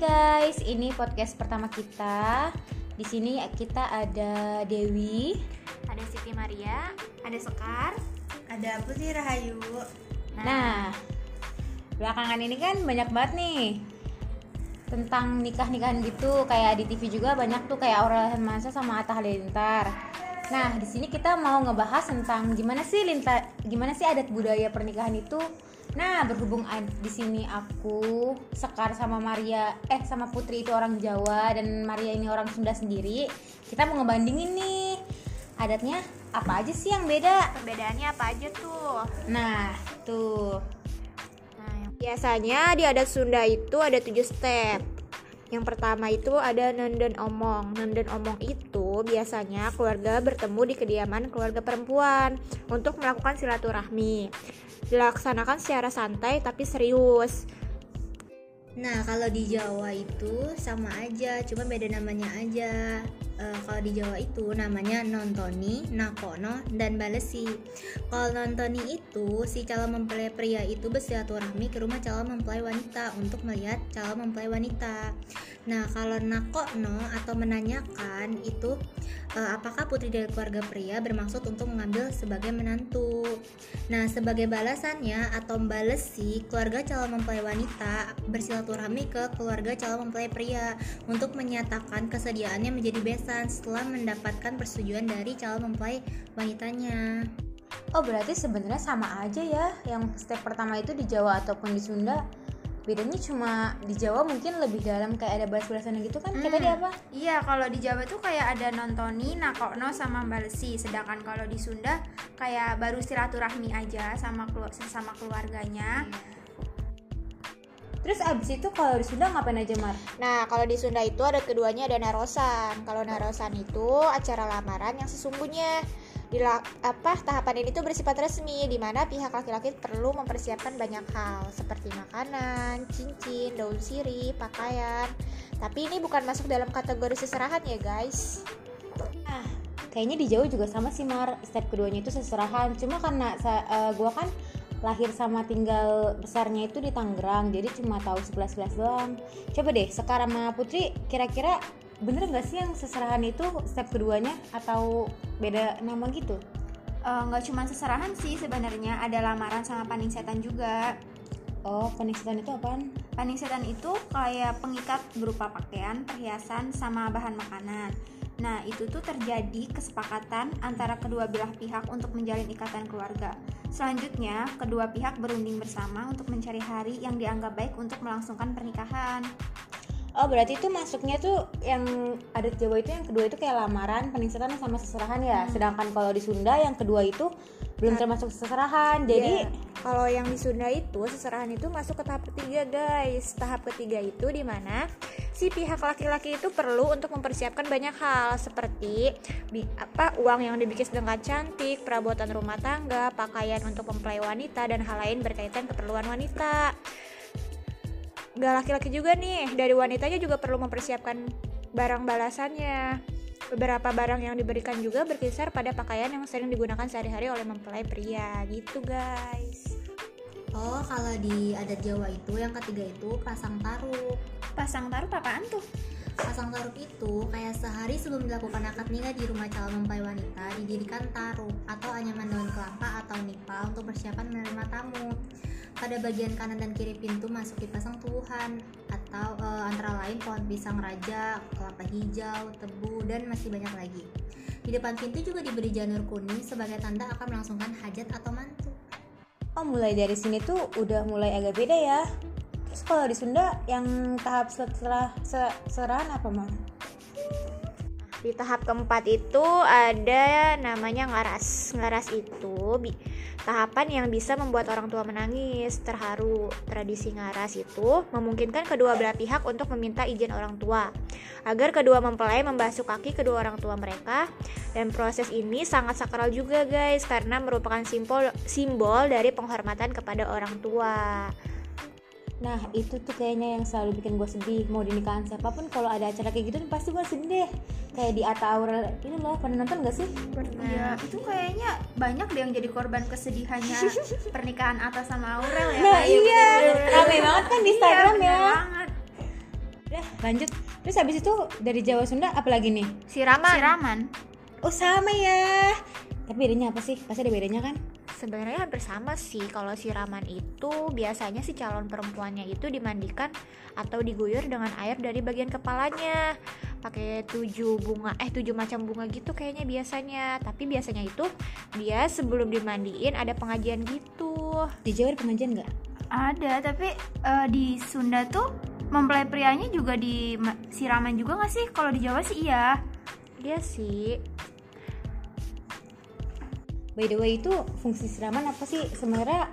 guys, ini podcast pertama kita. Di sini kita ada Dewi, ada Siti Maria, ada Sekar, ada Putri Rahayu. Nah, belakangan ini kan banyak banget nih tentang nikah-nikahan gitu, kayak di TV juga banyak tuh kayak Aurel Hermansyah sama Atta Halilintar. Nah, di sini kita mau ngebahas tentang gimana sih linta, gimana sih adat budaya pernikahan itu Nah, berhubung di sini aku Sekar sama Maria, eh sama Putri itu orang Jawa dan Maria ini orang Sunda sendiri, kita mau ngebandingin nih adatnya apa aja sih yang beda? Perbedaannya apa aja tuh? Nah, tuh. Nah, yang biasanya di adat Sunda itu ada tujuh step. Yang pertama itu ada nenden omong. Nenden omong itu biasanya keluarga bertemu di kediaman keluarga perempuan untuk melakukan silaturahmi dilaksanakan secara santai tapi serius. Nah, kalau di Jawa itu sama aja, cuma beda namanya aja uh, kalau di Jawa itu namanya nontoni, nakono, dan balesi. Kalau nontoni itu si calon mempelai pria itu bersilaturahmi ke rumah calon mempelai wanita untuk melihat calon mempelai wanita. Nah kalau nakono atau menanyakan itu uh, apakah putri dari keluarga pria bermaksud untuk mengambil sebagai menantu. Nah sebagai balasannya atau balesi keluarga calon mempelai wanita bersilaturahmi ke keluarga calon mempelai pria untuk menyatakan kesediaannya menjadi besan setelah mendapatkan persetujuan dari calon mempelai wanitanya. Oh berarti sebenarnya sama aja ya yang step pertama itu di Jawa ataupun di Sunda bedanya cuma di Jawa mungkin lebih dalam kayak ada balas-balasan gitu kan hmm. kayak tadi hmm. apa? Iya kalau di Jawa tuh kayak ada nontoni, nakokno sama balesi sedangkan kalau di Sunda kayak baru silaturahmi aja sama kelu sama keluarganya. Hmm Terus abis itu kalau di Sunda ngapain aja Mar? Nah kalau di Sunda itu ada keduanya ada narosan. Kalau narosan itu acara lamaran yang sesungguhnya di apa tahapan ini tuh bersifat resmi di mana pihak laki-laki perlu mempersiapkan banyak hal seperti makanan, cincin, daun sirih, pakaian. Tapi ini bukan masuk dalam kategori seserahan ya guys. Ah, kayaknya di Jawa juga sama sih Mar. Step keduanya itu seserahan. Cuma karena uh, gua kan lahir sama tinggal besarnya itu di Tangerang jadi cuma tahu sebelas sebelas doang coba deh sekarang sama Putri kira-kira bener nggak sih yang seserahan itu step keduanya atau beda nama gitu eh, nggak uh, cuma seserahan sih sebenarnya ada lamaran sama paning setan juga Oh, paning setan itu apaan? Paning setan itu kayak pengikat berupa pakaian, perhiasan, sama bahan makanan. Nah, itu tuh terjadi kesepakatan antara kedua belah pihak untuk menjalin ikatan keluarga. Selanjutnya, kedua pihak berunding bersama untuk mencari hari yang dianggap baik untuk melangsungkan pernikahan. Oh, berarti itu masuknya tuh yang adat Jawa itu yang kedua itu kayak lamaran, penistaan sama seserahan ya. Hmm. Sedangkan kalau di Sunda yang kedua itu belum nah. termasuk seserahan. Jadi yeah. kalau yang di Sunda itu seserahan itu masuk ke tahap ketiga, guys. Tahap ketiga itu di mana si pihak laki-laki itu perlu untuk mempersiapkan banyak hal seperti apa uang yang dibikin dengan cantik, perabotan rumah tangga, pakaian untuk mempelai wanita dan hal lain berkaitan keperluan wanita. Gak laki-laki juga nih dari wanitanya juga perlu mempersiapkan barang balasannya. Beberapa barang yang diberikan juga berkisar pada pakaian yang sering digunakan sehari-hari oleh mempelai pria gitu guys. Oh kalau di adat Jawa itu yang ketiga itu pasang taruh pasang taruh apaan tuh pasang taruh itu kayak sehari sebelum dilakukan akad nikah di rumah calon mempelai wanita didirikan taruh atau anyaman daun kelapa atau nipah untuk persiapan menerima tamu pada bagian kanan dan kiri pintu masuk dipasang tuhan atau e, antara lain pohon pisang raja, kelapa hijau, tebu, dan masih banyak lagi. Di depan pintu juga diberi janur kuning sebagai tanda akan melangsungkan hajat atau mantu. Oh, mulai dari sini tuh udah mulai agak beda ya. Terus kalau di Sunda yang tahap setelah serahan apa mah? Di tahap keempat itu ada namanya ngaras. Ngaras itu Tahapan yang bisa membuat orang tua menangis, terharu. Tradisi ngaras itu memungkinkan kedua belah pihak untuk meminta izin orang tua agar kedua mempelai membasuh kaki kedua orang tua mereka dan proses ini sangat sakral juga guys karena merupakan simbol simbol dari penghormatan kepada orang tua. Nah itu tuh kayaknya yang selalu bikin gue sedih Mau di nikahan siapa pun kalau ada acara kayak gitu pasti gue sedih deh Kayak di Atta Aurel ini loh pernah nonton gak sih? Iya itu kayaknya banyak deh yang jadi korban kesedihannya pernikahan Atta sama Aurel ya Nah iya rame banget kan di Instagram iya, ya banget. Udah, lanjut. Terus habis itu dari Jawa Sunda apa lagi nih? Siraman. Siraman. Oh, sama ya. Bedanya apa sih? Pasti ada bedanya kan? Sebenarnya hampir sama sih. Kalau siraman itu biasanya si calon perempuannya itu dimandikan atau diguyur dengan air dari bagian kepalanya. Pakai tujuh bunga, eh tujuh macam bunga gitu kayaknya biasanya. Tapi biasanya itu dia sebelum dimandiin ada pengajian gitu. Di Jawa ada pengajian nggak? Ada, tapi eh, di Sunda tuh mempelai prianya juga di ma- siraman juga nggak sih? Kalau di Jawa sih iya. Dia sih By the way itu fungsi siraman apa sih? Sebenarnya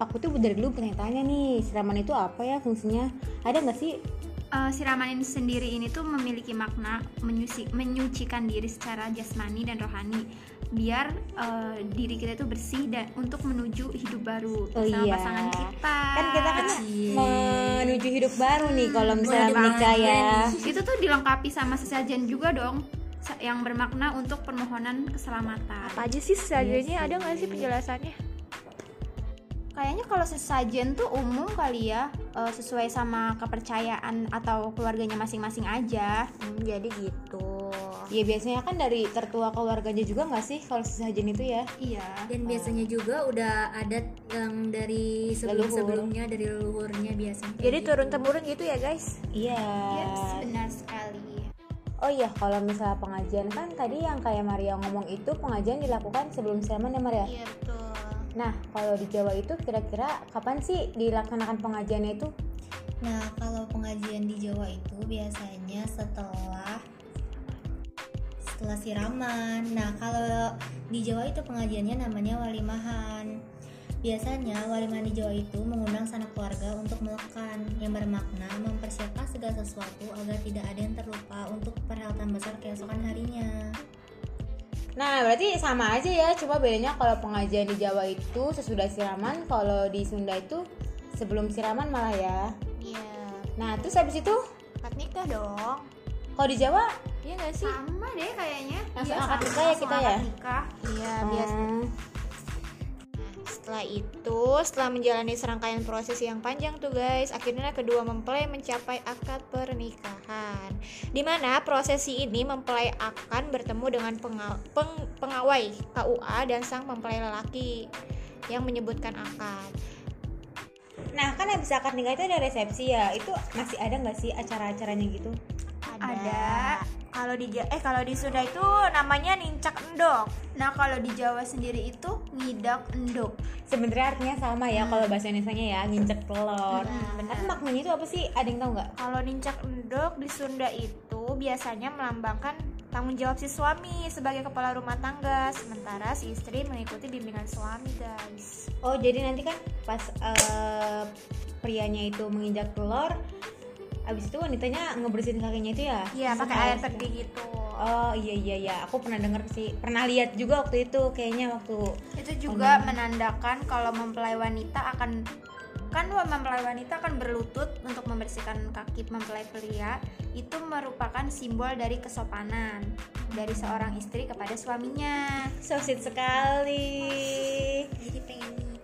aku tuh dari dulu pengen tanya nih, siraman itu apa ya fungsinya? Ada nggak sih? Eh, siraman ini sendiri ini tuh memiliki makna menyuci, menyucikan diri secara jasmani dan rohani biar eh, diri kita itu bersih dan untuk menuju hidup baru Oh bersama iya. pasangan kita. Kan kita kan Cie. menuju hidup baru nih kalau misalnya menikah ya. itu tuh dilengkapi sama sesajen juga dong yang bermakna untuk permohonan keselamatan. apa aja sih sesajennya Iya sih. ada nggak sih penjelasannya? Kayaknya kalau sesajen tuh umum kali ya, eh, sesuai sama kepercayaan atau keluarganya masing-masing aja. Hmm, jadi gitu. Ya biasanya kan dari tertua keluarganya juga nggak sih kalau sesajen itu ya? Iya. dan biasanya juga udah adat yang dari sebelum sebelumnya dari leluhurnya biasanya Jadi turun temurun gitu ya guys. Iya. Yes, benar sekali. Oh iya, kalau misalnya pengajian kan tadi yang kayak Maria ngomong itu pengajian dilakukan sebelum siraman ya Maria? Iya betul. Nah, kalau di Jawa itu kira-kira kapan sih dilaksanakan pengajiannya itu? nah kalau pengajian di Jawa itu biasanya setelah setelah siraman nah kalau di Jawa itu pengajiannya namanya walimahan Biasanya walimahan di Jawa itu mengundang sanak keluarga untuk melekan yang bermakna mempersiapkan segala sesuatu agar tidak ada yang terlupa untuk perhelatan besar keesokan harinya. Nah, berarti sama aja ya, cuma bedanya kalau pengajian di Jawa itu sesudah siraman, kalau di Sunda itu sebelum siraman malah ya. Iya. Nah, terus habis itu Akad nikah dong. kalau di Jawa Iya nggak sih? Sama deh kayaknya. Langsung Iya, akad nikah ya kita akad ya? Nikah. Iya biasa. Setelah itu, setelah menjalani serangkaian proses yang panjang tuh guys, akhirnya kedua mempelai mencapai akad pernikahan. Di mana prosesi ini mempelai akan bertemu dengan penga- peng- pengawai KUA dan sang mempelai lelaki yang menyebutkan akad. Nah, kan habis akad nikah itu ada resepsi ya. Itu masih ada nggak sih acara-acaranya gitu? Ada. Kalau di eh kalau di Sunda itu namanya nincak endok. Nah kalau di Jawa sendiri itu ngidak endok. Sebenarnya artinya sama ya kalau bahasa Indonesia ya, nginjek telur. Hmm, benar. Tapi maknanya itu apa sih? Ada yang tahu nggak? Kalau nincak endok di Sunda itu biasanya melambangkan tanggung jawab si suami sebagai kepala rumah tangga, sementara si istri mengikuti bimbingan suami, guys. Oh, jadi nanti kan pas eh, prianya itu menginjak telur, abis itu wanitanya ngebersihin kakinya itu ya? Iya, pakai air ya? terdi gitu. Oh iya iya iya, aku pernah denger sih, pernah lihat juga waktu itu kayaknya waktu Itu juga menandakan kalau mempelai wanita akan kan mempelai wanita akan berlutut untuk membersihkan kaki mempelai pria itu merupakan simbol dari kesopanan dari seorang istri kepada suaminya. so sweet sekali. Jadi pengen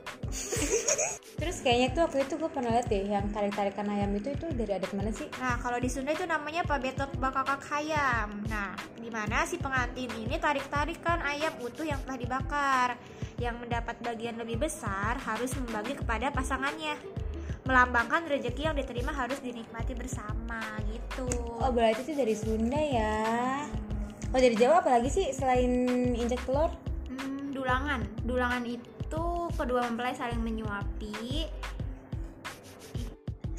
Terus kayaknya tuh waktu itu gue pernah lihat deh yang tarik-tarikan ayam itu itu dari adat mana sih? Nah, kalau di Sunda itu namanya pabetot bakakak hayam. Nah, di mana si pengantin ini tarik-tarikan ayam utuh yang telah dibakar. Yang mendapat bagian lebih besar harus membagi kepada pasangannya. Melambangkan rezeki yang diterima harus dinikmati bersama gitu. Oh berarti itu dari Sunda ya. Oh dari Jawa apalagi sih selain injek telur? Dulangan. Dulangan itu kedua mempelai saling menyuapi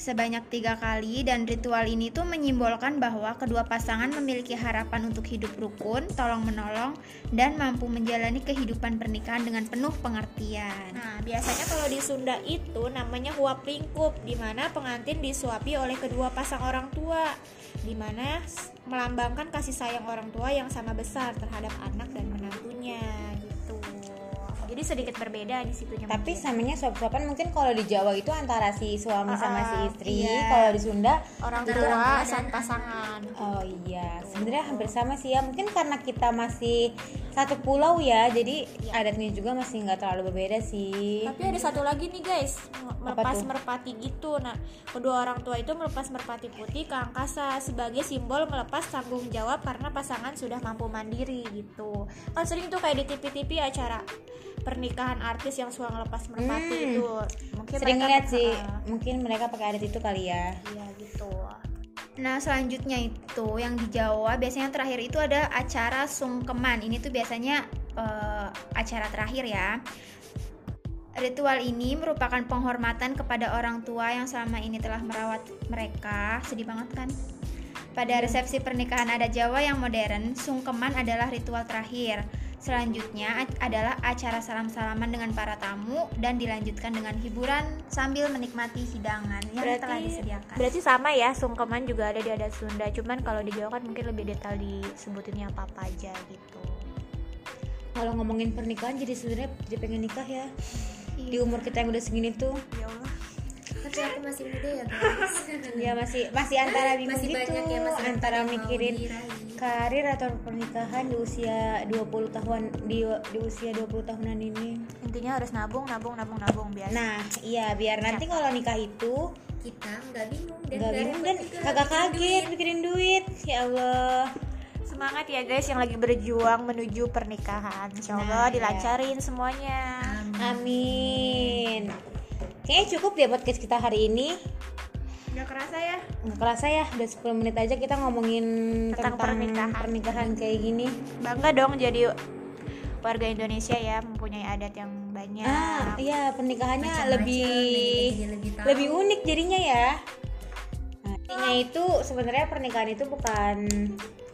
sebanyak tiga kali dan ritual ini tuh menyimbolkan bahwa kedua pasangan memiliki harapan untuk hidup rukun, tolong menolong, dan mampu menjalani kehidupan pernikahan dengan penuh pengertian. Nah, biasanya kalau di Sunda itu namanya huap lingkup, di mana pengantin disuapi oleh kedua pasang orang tua, di mana melambangkan kasih sayang orang tua yang sama besar terhadap anak dan menantunya gitu. Jadi sedikit berbeda di situnya. Tapi mungkin. samanya suap-suapan mungkin kalau di Jawa itu antara si suami sama si Ah, istri. iya. Kalau di Sunda orang tua orang dan pasangan. Oh iya, sebenarnya hampir sama sih ya. Mungkin karena kita masih satu pulau ya jadi adatnya juga masih nggak terlalu berbeda sih Tapi ada satu lagi nih guys, melepas merpati gitu. Nah, kedua orang tua itu melepas merpati putih ke angkasa sebagai simbol melepas tanggung jawab karena pasangan sudah mampu mandiri gitu. Kan sering tuh kayak di TV-TV acara pernikahan artis yang suka ngelepas merpati Hmm. itu. Mungkin sering mereka- lihat sih mungkin mereka pakai adat itu kali ya Iya gitu. Nah selanjutnya itu yang di Jawa biasanya terakhir itu ada acara sungkeman. Ini tuh biasanya eh, acara terakhir ya. Ritual ini merupakan penghormatan kepada orang tua yang selama ini telah merawat mereka. Sedih banget kan? Pada resepsi pernikahan adat Jawa yang modern, sungkeman adalah ritual terakhir. Selanjutnya adalah acara salam-salaman dengan para tamu dan dilanjutkan dengan hiburan sambil menikmati hidangan yang telah disediakan. berarti sama ya sungkeman juga ada di adat Sunda. Cuman kalau di Jawa kan mungkin lebih detail disebutinnya apa apa aja gitu. Kalau ngomongin pernikahan jadi sebenarnya jadi pengen nikah ya. Di umur kita yang udah segini tuh. Ya Allah tapi aku masih muda ya guys. Ya masih masih antara bingung masih gitu banyak ya depan antara mikirin karir atau pernikahan di usia 20 tahun di di usia 20 tahunan ini. Intinya harus nabung nabung nabung nabung biasa nah iya biar nanti kalau nikah itu kita nggak bingung dan nggak bingung dan kagak kaget mikirin duit. Ya Allah. Semangat ya guys yang lagi berjuang menuju pernikahan. Insya Allah Nah, iya. dilancarin semuanya. Amin kayaknya cukup deh podcast kita hari ini. Nggak kerasa ya. Nggak kerasa ya udah 10 menit aja kita ngomongin Tentang tentang, pernikahan. pernikahan kayak gini. Bangga dong jadi warga Indonesia ya mempunyai adat yang banyak. Ah iya pernikahannya Macam-macam, lebih jadi lebih tahu. lebih unik jadinya ya. Nah, intinya itu sebenarnya pernikahan itu bukan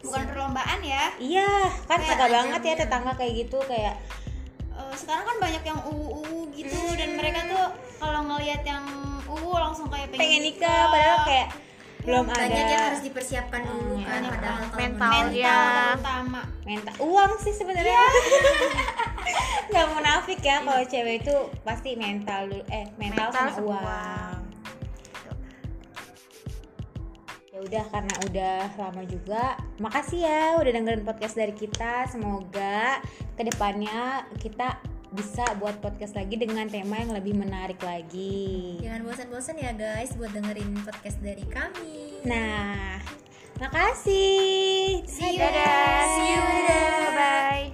Bukan perlombaan ya. iya kan kagak banget ya tetangga kayak gitu kayak Eh, sekarang kan banyak yang uu gitu dan mereka tuh kalau ngelihat yang uu langsung kayak pengen, pengen nikah padahal kayak belum banyak ada yang harus dipersiapkan dulu Hmm, kan banyak padahal Mental. menurut- mental Ya. utama. mental uang sih sebenarnya nggak munafik ya kalau cewek itu pasti mental dulu eh mental, Mental sama sama uang uang. ya udah karena udah lama juga makasih ya udah dengerin podcast dari kita semoga ke depannya kita bisa buat podcast lagi dengan tema yang lebih menarik lagi jangan bosan-bosan ya guys buat dengerin podcast dari kami nah makasih See you. Dadah. See you.